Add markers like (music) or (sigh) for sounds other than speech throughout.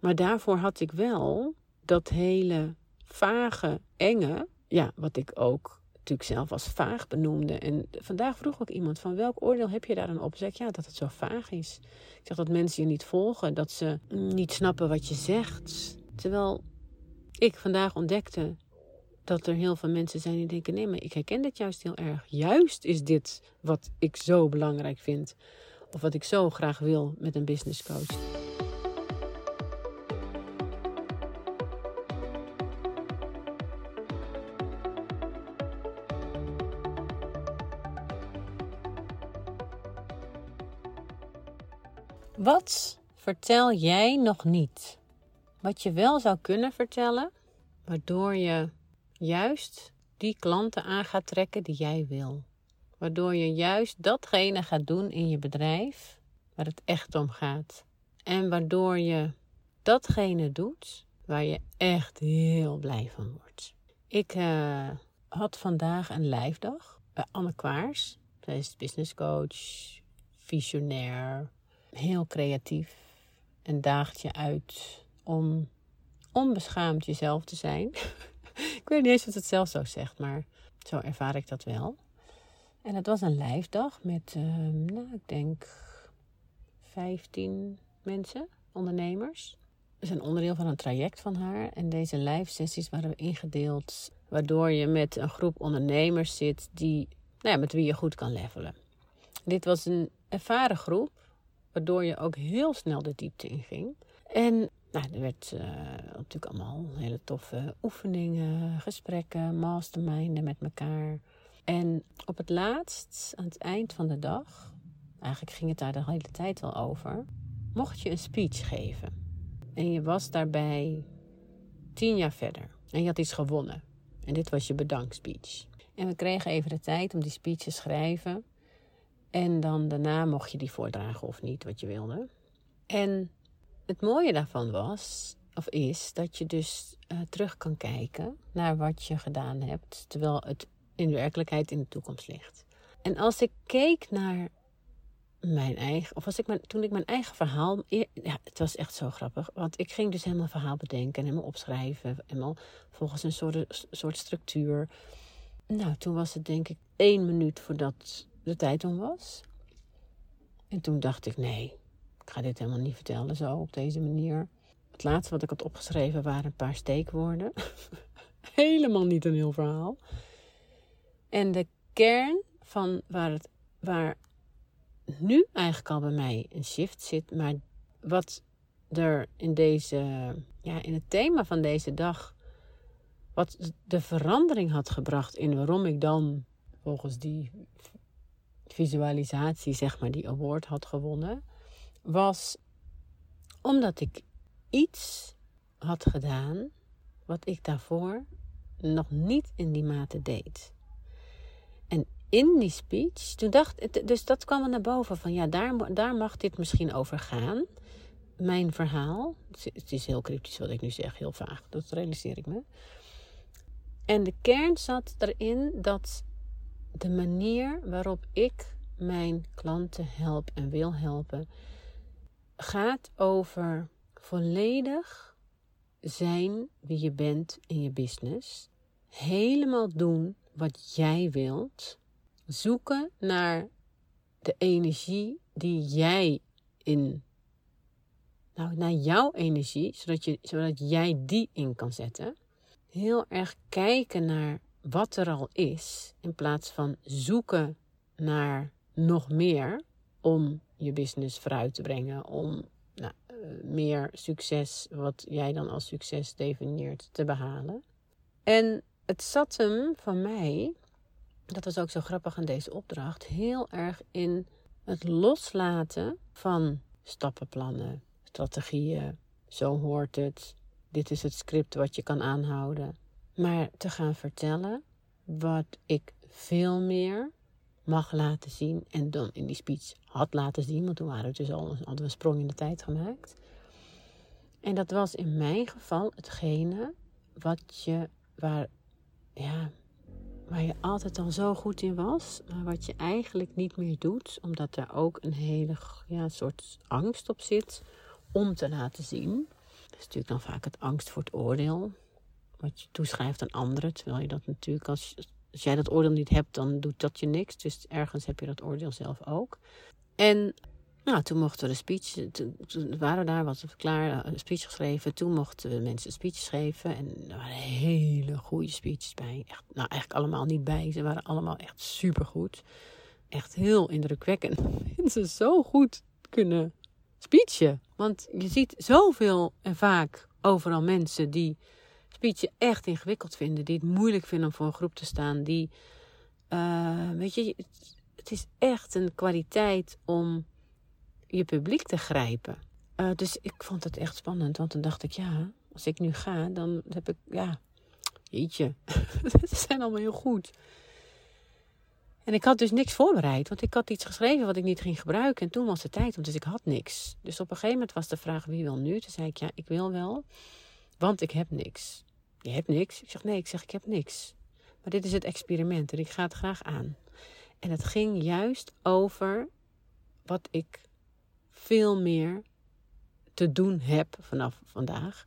Maar daarvoor had ik wel dat hele vage, enge, ja, wat ik ook natuurlijk zelf als vaag benoemde. En vandaag vroeg ook iemand van welk oordeel heb je daar dan op? Zeg ja, dat het zo vaag is. Ik zeg dat mensen je niet volgen, dat ze niet snappen wat je zegt. Terwijl ik vandaag ontdekte dat er heel veel mensen zijn die denken: nee, maar ik herken dit juist heel erg. Juist is dit wat ik zo belangrijk vind. Of wat ik zo graag wil met een business coach. Wat vertel jij nog niet? Wat je wel zou kunnen vertellen, waardoor je juist die klanten aan gaat trekken die jij wil. Waardoor je juist datgene gaat doen in je bedrijf waar het echt om gaat. En waardoor je datgene doet waar je echt heel blij van wordt. Ik uh, had vandaag een lijfdag bij Anne Kwaars. Zij is business coach, visionair, heel creatief en daagt je uit om onbeschaamd jezelf te zijn. (laughs) ik weet niet eens wat het zelf zo zegt, maar zo ervaar ik dat wel. En het was een lijfdag met, uh, nou, ik denk 15 mensen, ondernemers. We zijn onderdeel van een traject van haar. En deze live sessies waren ingedeeld, waardoor je met een groep ondernemers zit die, nou ja, met wie je goed kan levelen. Dit was een ervaren groep Waardoor je ook heel snel de diepte in ging. En nou, er werd uh, natuurlijk allemaal hele toffe oefeningen, gesprekken, masterminden met elkaar. En op het laatst, aan het eind van de dag, eigenlijk ging het daar de hele tijd al over, mocht je een speech geven. En je was daarbij tien jaar verder. En je had iets gewonnen. En dit was je bedankspeech. En we kregen even de tijd om die speech te schrijven. En dan daarna mocht je die voordragen of niet, wat je wilde. En het mooie daarvan was, of is, dat je dus uh, terug kan kijken naar wat je gedaan hebt, terwijl het in werkelijkheid in de toekomst ligt. En als ik keek naar mijn eigen, of als ik mijn, toen ik mijn eigen verhaal, ja, het was echt zo grappig, want ik ging dus helemaal verhaal bedenken en helemaal opschrijven, helemaal volgens een soort, soort structuur. Nou, toen was het denk ik één minuut voordat de tijd om was. En toen dacht ik, nee, ik ga dit helemaal niet vertellen zo op deze manier. Het laatste wat ik had opgeschreven waren een paar steekwoorden. (laughs) helemaal niet een heel verhaal. En de kern van waar, het, waar nu eigenlijk al bij mij een shift zit, maar wat er in deze, ja, in het thema van deze dag, wat de verandering had gebracht in waarom ik dan volgens die visualisatie, zeg maar, die award had gewonnen, was omdat ik iets had gedaan wat ik daarvoor nog niet in die mate deed. En in die speech, toen dacht dus dat kwam er naar boven van ja, daar, daar mag dit misschien over gaan. Mijn verhaal, het is heel cryptisch wat ik nu zeg, heel vaag, dat realiseer ik me. En de kern zat erin dat de manier waarop ik mijn klanten help en wil helpen, gaat over volledig zijn wie je bent in je business. Helemaal doen wat jij wilt. Zoeken naar de energie die jij in. Nou, naar jouw energie, zodat, je, zodat jij die in kan zetten. Heel erg kijken naar wat er al is, in plaats van zoeken naar nog meer om je business vooruit te brengen, om nou, eh, meer succes, wat jij dan als succes definieert, te behalen. En het zat hem van mij, dat was ook zo grappig aan deze opdracht, heel erg in het loslaten van stappenplannen, strategieën. Zo hoort het. Dit is het script wat je kan aanhouden. Maar te gaan vertellen wat ik veel meer mag laten zien. En dan in die speech had laten zien, want toen waren we dus al, hadden we een sprong in de tijd gemaakt. En dat was in mijn geval hetgene wat je, waar, ja, waar je altijd al zo goed in was, maar wat je eigenlijk niet meer doet, omdat er ook een hele ja, soort angst op zit om te laten zien. Dat is natuurlijk dan vaak het angst voor het oordeel. Wat je toeschrijft aan anderen. Terwijl je dat natuurlijk, als, als jij dat oordeel niet hebt, dan doet dat je niks. Dus ergens heb je dat oordeel zelf ook. En nou, toen mochten we de speech, toen, waren we daar, was we klaar, een speech geschreven. Toen mochten we mensen een speech geven. En er waren hele goede speeches bij. Echt, nou, eigenlijk allemaal niet bij. Ze waren allemaal echt supergoed. Echt heel indrukwekkend. (laughs) Mensen zo goed kunnen speechen. Want je ziet zoveel en vaak overal mensen die echt ingewikkeld vinden. Die het moeilijk vinden om voor een groep te staan. Die, uh, weet je, het is echt een kwaliteit om je publiek te grijpen. Uh, dus ik vond het echt spannend, want dan dacht ik, ja, als ik nu ga, dan heb ik, ja, jeetje, (laughs) ze zijn allemaal heel goed. En ik had dus niks voorbereid, want ik had iets geschreven wat ik niet ging gebruiken. En toen was het tijd, dus ik had niks. Dus op een gegeven moment was de vraag, wie wil nu? Toen zei ik, ja, ik wil wel, want ik heb niks. Je hebt niks? Ik zeg, nee, ik zeg, ik heb niks. Maar dit is het experiment en ik ga het graag aan. En het ging juist over wat ik veel meer te doen heb vanaf vandaag.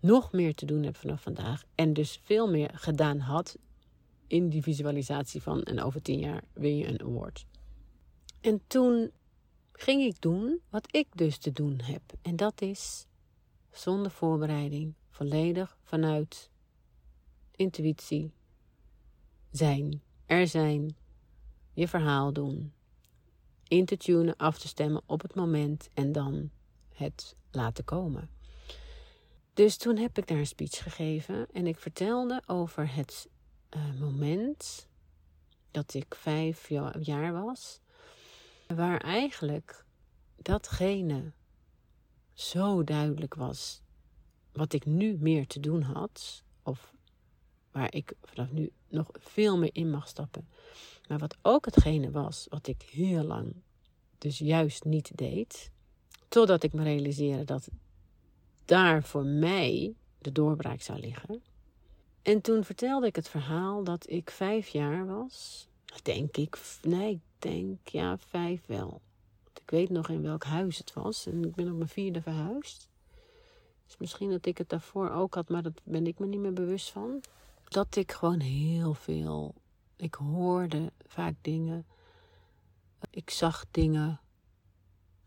Nog meer te doen heb vanaf vandaag. En dus veel meer gedaan had in die visualisatie van en over tien jaar win je een award. En toen ging ik doen wat ik dus te doen heb. En dat is zonder voorbereiding, volledig vanuit intuïtie zijn, er zijn, je verhaal doen, in te tunen, af te stemmen op het moment en dan het laten komen. Dus toen heb ik daar een speech gegeven en ik vertelde over het uh, moment dat ik vijf jaar was, waar eigenlijk datgene zo duidelijk was wat ik nu meer te doen had, of waar ik vanaf nu nog veel meer in mag stappen. Maar wat ook hetgene was wat ik heel lang dus juist niet deed, totdat ik me realiseerde dat daar voor mij de doorbraak zou liggen. En toen vertelde ik het verhaal dat ik vijf jaar was. Denk ik, nee, ik denk ja, vijf wel. Ik weet nog in welk huis het was en ik ben op mijn vierde verhuisd. Dus misschien dat ik het daarvoor ook had, maar dat ben ik me niet meer bewust van. Dat ik gewoon heel veel. Ik hoorde vaak dingen. Ik zag dingen.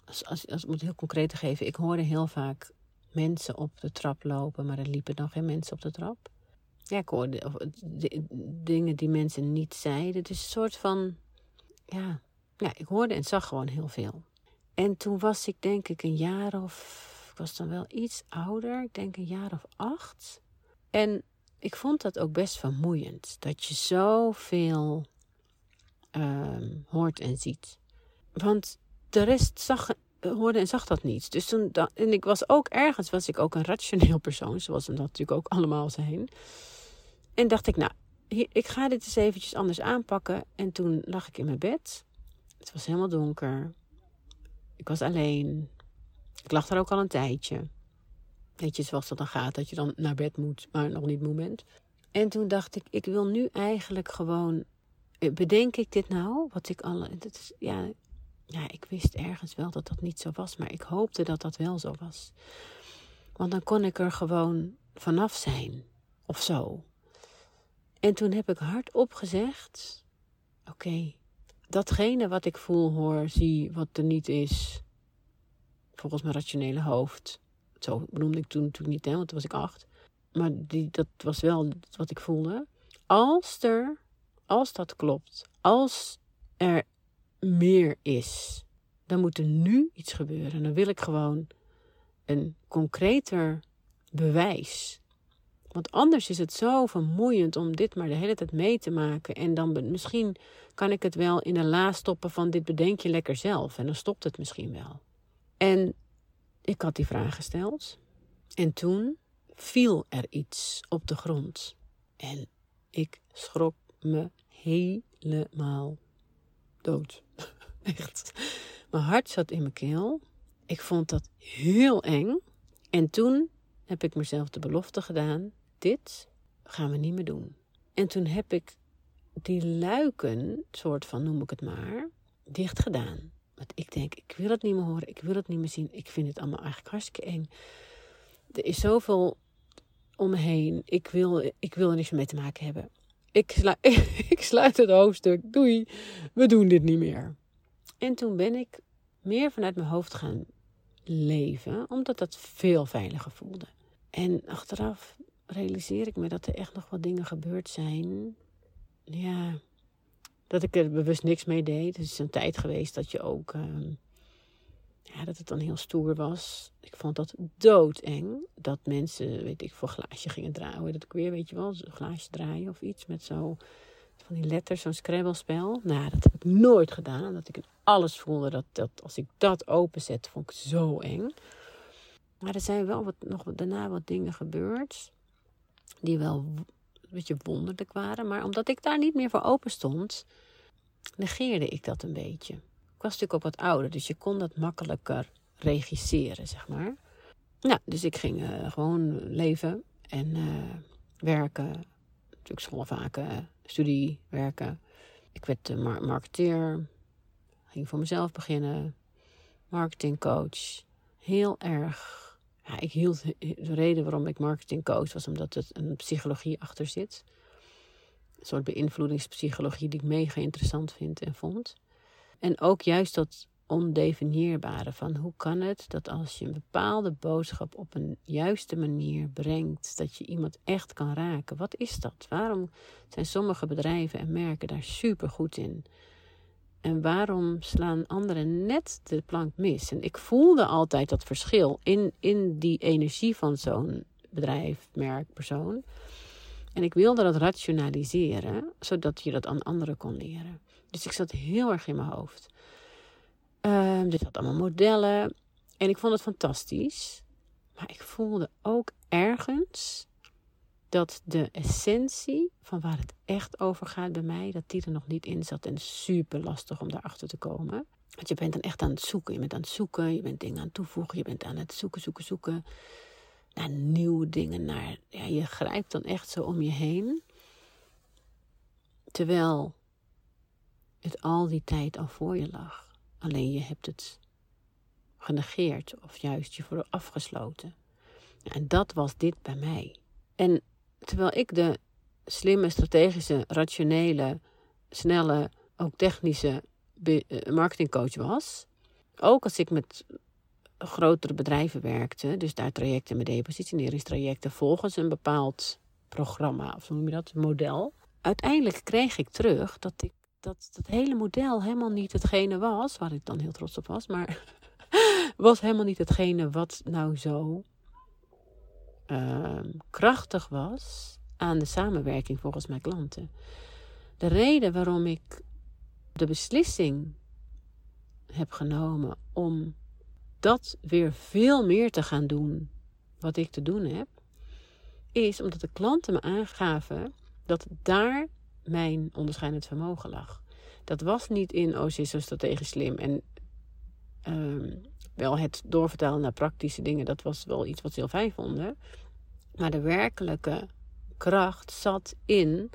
Als, als, als ik het heel concreet te geven, ik hoorde heel vaak mensen op de trap lopen, maar er liepen nog geen mensen op de trap. Ja, ik hoorde of, dingen die mensen niet zeiden. Dus een soort van. Ja, ja, ik hoorde en zag gewoon heel veel. En toen was ik denk ik een jaar of. Ik was dan wel iets ouder, ik denk een jaar of acht. En ik vond dat ook best vermoeiend. Dat je zoveel um, hoort en ziet. Want de rest zag, hoorde en zag dat niet. Dus toen, en ik was ook ergens, was ik ook een rationeel persoon, zoals we dat natuurlijk ook allemaal zijn. En dacht ik, nou, ik ga dit eens eventjes anders aanpakken. En toen lag ik in mijn bed. Het was helemaal donker. Ik was alleen. Ik lag daar ook al een tijdje. Weet je, zoals dat dan gaat, dat je dan naar bed moet, maar nog niet moe bent. En toen dacht ik, ik wil nu eigenlijk gewoon. Eh, bedenk ik dit nou? Wat ik al. Ja, ja, ik wist ergens wel dat dat niet zo was, maar ik hoopte dat dat wel zo was. Want dan kon ik er gewoon vanaf zijn. Of zo. En toen heb ik hardop gezegd: Oké, datgene wat ik voel, hoor, zie, wat er niet is, volgens mijn rationele hoofd. Zo benoemde ik toen natuurlijk niet, hè, want toen was ik acht. Maar die, dat was wel wat ik voelde. Als er, als dat klopt, als er meer is, dan moet er nu iets gebeuren. Dan wil ik gewoon een concreter bewijs want anders is het zo vermoeiend om dit maar de hele tijd mee te maken. En dan misschien kan ik het wel in de la stoppen van dit bedenk je lekker zelf. En dan stopt het misschien wel. En ik had die vraag gesteld. En toen viel er iets op de grond. En ik schrok me helemaal dood. (laughs) Echt. Mijn hart zat in mijn keel. Ik vond dat heel eng. En toen heb ik mezelf de belofte gedaan: dit gaan we niet meer doen. En toen heb ik die luiken, soort van noem ik het maar, dicht gedaan. Want ik denk, ik wil het niet meer horen, ik wil het niet meer zien, ik vind het allemaal eigenlijk hartstikke eng. er is zoveel om me heen. Ik wil, ik wil er niks mee te maken hebben. Ik, (laughs) ik sluit het hoofdstuk. Doei, we doen dit niet meer. En toen ben ik meer vanuit mijn hoofd gaan leven, omdat dat veel veiliger voelde. En achteraf realiseer ik me dat er echt nog wat dingen gebeurd zijn. Ja, dat ik er bewust niks mee deed. Het is een tijd geweest dat je ook. Ehm, ja, dat het dan heel stoer was. Ik vond dat doodeng. Dat mensen, weet ik, voor glaasje gingen draaien. Dat ik weer, weet je wel, een glaasje draaien of iets met zo van die letters, zo'n scrabble-spel. Nou, dat heb ik nooit gedaan. Dat ik alles voelde dat, dat als ik dat openzet, vond ik zo eng. Maar er zijn wel wat, nog daarna wat dingen gebeurd. Die wel een beetje wonderlijk waren. Maar omdat ik daar niet meer voor open stond, negeerde ik dat een beetje. Ik was natuurlijk ook wat ouder, dus je kon dat makkelijker regisseren, zeg maar. Nou, dus ik ging uh, gewoon leven en uh, werken. Natuurlijk schoolvaken, studie, werken. Ik werd uh, marketeer. Ging voor mezelf beginnen. Marketingcoach. Heel erg. Ja, ik hield de reden waarom ik marketingcoach was omdat er een psychologie achter zit. Een soort beïnvloedingspsychologie die ik mega interessant vind en vond. En ook juist dat ondefinieerbare van hoe kan het dat als je een bepaalde boodschap op een juiste manier brengt, dat je iemand echt kan raken. Wat is dat? Waarom zijn sommige bedrijven en merken daar super goed in? En waarom slaan anderen net de plank mis? En ik voelde altijd dat verschil in, in die energie van zo'n bedrijf, merk, persoon. En ik wilde dat rationaliseren, zodat je dat aan anderen kon leren. Dus ik zat heel erg in mijn hoofd. Um, dit had allemaal modellen. En ik vond het fantastisch. Maar ik voelde ook ergens dat de essentie van waar het echt over gaat bij mij, dat die er nog niet in zat. En super lastig om daarachter te komen. Want je bent dan echt aan het zoeken. Je bent aan het zoeken, je bent dingen aan het toevoegen, je bent aan het zoeken, zoeken, zoeken. Naar nieuwe dingen, naar, ja, je grijpt dan echt zo om je heen. Terwijl het al die tijd al voor je lag. Alleen je hebt het genegeerd of juist je voor afgesloten. En dat was dit bij mij. En terwijl ik de slimme, strategische, rationele, snelle, ook technische eh, marketingcoach was, ook als ik met grotere bedrijven werkte, dus daar trajecten met depositioneringstrajecten volgens een bepaald programma, of noem je dat, model. Uiteindelijk kreeg ik terug dat ik dat dat hele model helemaal niet hetgene was, waar ik dan heel trots op was, maar (laughs) was helemaal niet hetgene wat nou zo uh, krachtig was aan de samenwerking volgens mijn klanten. De reden waarom ik de beslissing heb genomen om dat weer veel meer te gaan doen wat ik te doen heb, is omdat de klanten me aangaven dat daar mijn onderscheidend vermogen lag. Dat was niet in, oh, ze is zo strategisch slim. En ehm, wel het doorvertalen naar praktische dingen, dat was wel iets wat ze heel fijn vonden. Maar de werkelijke kracht zat in,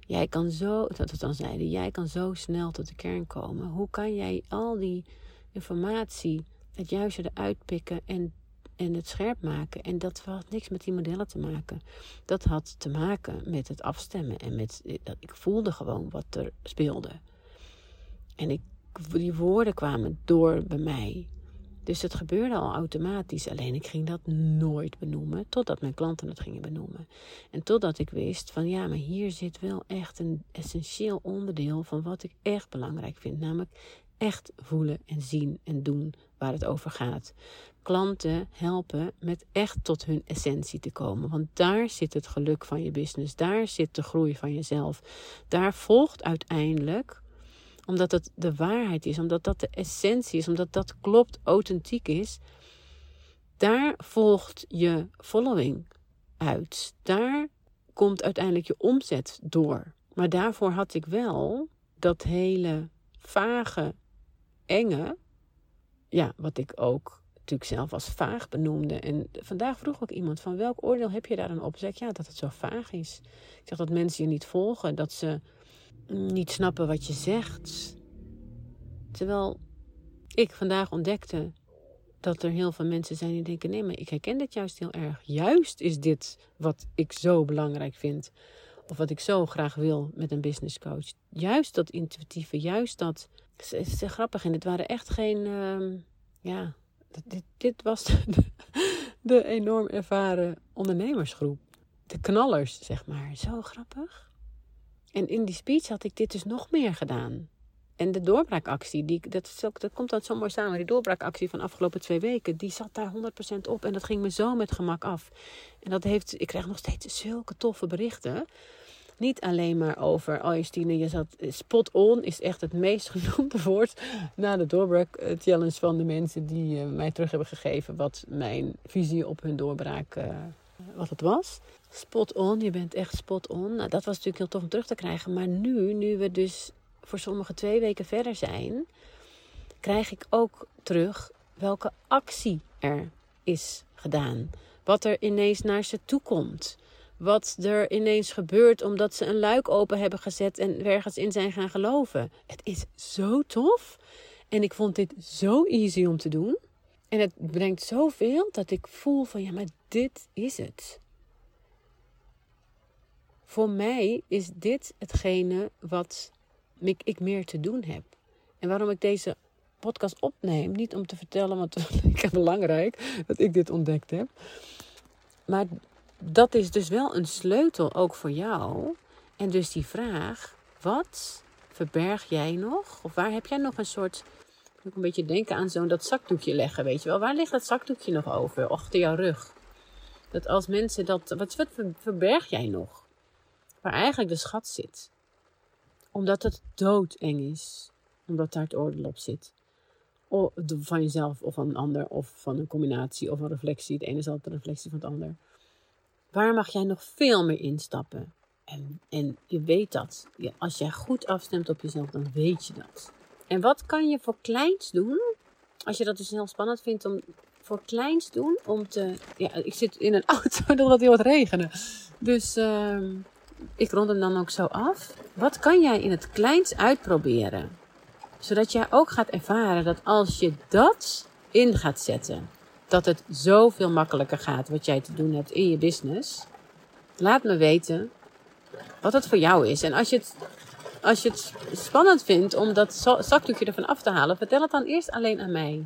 jij kan zo, dat we dan zeiden, jij kan zo snel tot de kern komen. Hoe kan jij al die informatie, het juiste eruit pikken en en het scherp maken. En dat had niks met die modellen te maken. Dat had te maken met het afstemmen en met dat ik voelde gewoon wat er speelde. En die woorden kwamen door bij mij. Dus het gebeurde al automatisch. Alleen ik ging dat nooit benoemen. Totdat mijn klanten het gingen benoemen. En totdat ik wist van ja, maar hier zit wel echt een essentieel onderdeel van wat ik echt belangrijk vind. Namelijk echt voelen en zien en doen waar het over gaat. Klanten helpen met echt tot hun essentie te komen. Want daar zit het geluk van je business. Daar zit de groei van jezelf. Daar volgt uiteindelijk, omdat het de waarheid is, omdat dat de essentie is, omdat dat klopt, authentiek is. Daar volgt je following uit. Daar komt uiteindelijk je omzet door. Maar daarvoor had ik wel dat hele vage enge, ja, wat ik ook natuurlijk zelf als vaag benoemde. En vandaag vroeg ook iemand van welk oordeel heb je daar dan op? Zeg ja, dat het zo vaag is. Ik zeg dat mensen je niet volgen, dat ze niet snappen wat je zegt. Terwijl ik vandaag ontdekte dat er heel veel mensen zijn die denken: nee, maar ik herken dit juist heel erg. Juist is dit wat ik zo belangrijk vind. Of wat ik zo graag wil met een business coach. Juist dat intuïtieve, juist dat. Het is, grappig en het waren echt geen. Ehm, ja, dit, dit was (laughs) de, de enorm ervaren ondernemersgroep. De knallers, zeg maar. Zo grappig. En in die speech had ik dit dus nog meer gedaan. En de doorbraakactie, die, dat, komt dan zo mooi samen. Die doorbraakactie van de afgelopen twee weken, die zat daar 100% op. En dat ging me zo met gemak af. En dat heeft, ik krijg nog steeds zulke toffe berichten. Niet alleen maar over, oh Justine, je zat spot on, is echt het meest (laughs) genoemde woord na de doorbraak eh, van de mensen die uh, mij terug hebben gegeven wat mijn visie op hun doorbraak, uh, wat het was. Spot on, je bent echt spot on. Nou, dat was natuurlijk heel tof om terug te krijgen. Maar nu, nu we dus voor sommigen twee weken verder zijn, krijg ik ook terug welke actie er is gedaan. Wat er ineens naar ze toe komt. Wat er ineens gebeurt omdat ze een luik open hebben gezet en ergens in zijn gaan geloven. Het is zo tof. En ik vond dit zo easy om te doen. En het brengt zoveel dat ik voel van ja, maar dit is het. Voor mij is dit hetgene wat ik, meer te doen heb. En waarom ik deze podcast opneem, niet om te vertellen, want (laughs) ik is belangrijk dat ik dit ontdekt heb. Maar dat is dus wel een sleutel ook voor jou. En dus die vraag: wat verberg jij nog? Of waar heb jij nog een soort. Ik een beetje denken aan zo'n dat zakdoekje leggen, weet je wel. Waar ligt dat zakdoekje nog over? Achter jouw rug. Dat als mensen dat. Wat, wat verberg jij nog? Waar eigenlijk de schat zit omdat het doodeng is. Omdat daar het oordeel op zit. Of van jezelf of van een ander. Of van een combinatie of een reflectie. Het ene is altijd een reflectie van het ander. Waar mag jij nog veel meer instappen? En, en je weet dat. Als jij goed afstemt op jezelf, dan weet je dat. En wat kan je voor kleins doen? Als je dat dus heel spannend vindt om voor kleins doen. Om te. Ja, ik zit in een (laughs) auto, dat gaat heel wat regenen. Dus. Uh, ik rond hem dan ook zo af. Wat kan jij in het kleins uitproberen? Zodat jij ook gaat ervaren dat als je dat in gaat zetten, dat het zoveel makkelijker gaat wat jij te doen hebt in je business. Laat me weten wat het voor jou is. En als je het, als je het spannend vindt om dat zakdoekje ervan af te halen, vertel het dan eerst alleen aan mij.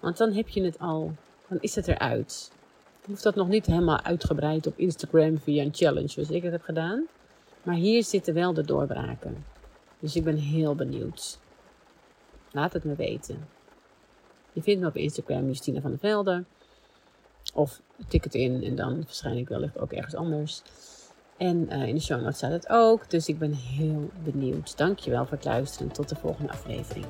Want dan heb je het al. Dan is het eruit. Hoeft dat nog niet helemaal uitgebreid op Instagram via een challenge zoals ik het heb gedaan. Maar hier zitten wel de doorbraken. Dus ik ben heel benieuwd. Laat het me weten. Je vindt me op Instagram Justine van der Velde. Of tik het in en dan waarschijnlijk wellicht ook ergens anders. En uh, in de show notes staat het ook. Dus ik ben heel benieuwd. Dankjewel voor het luisteren. Tot de volgende aflevering.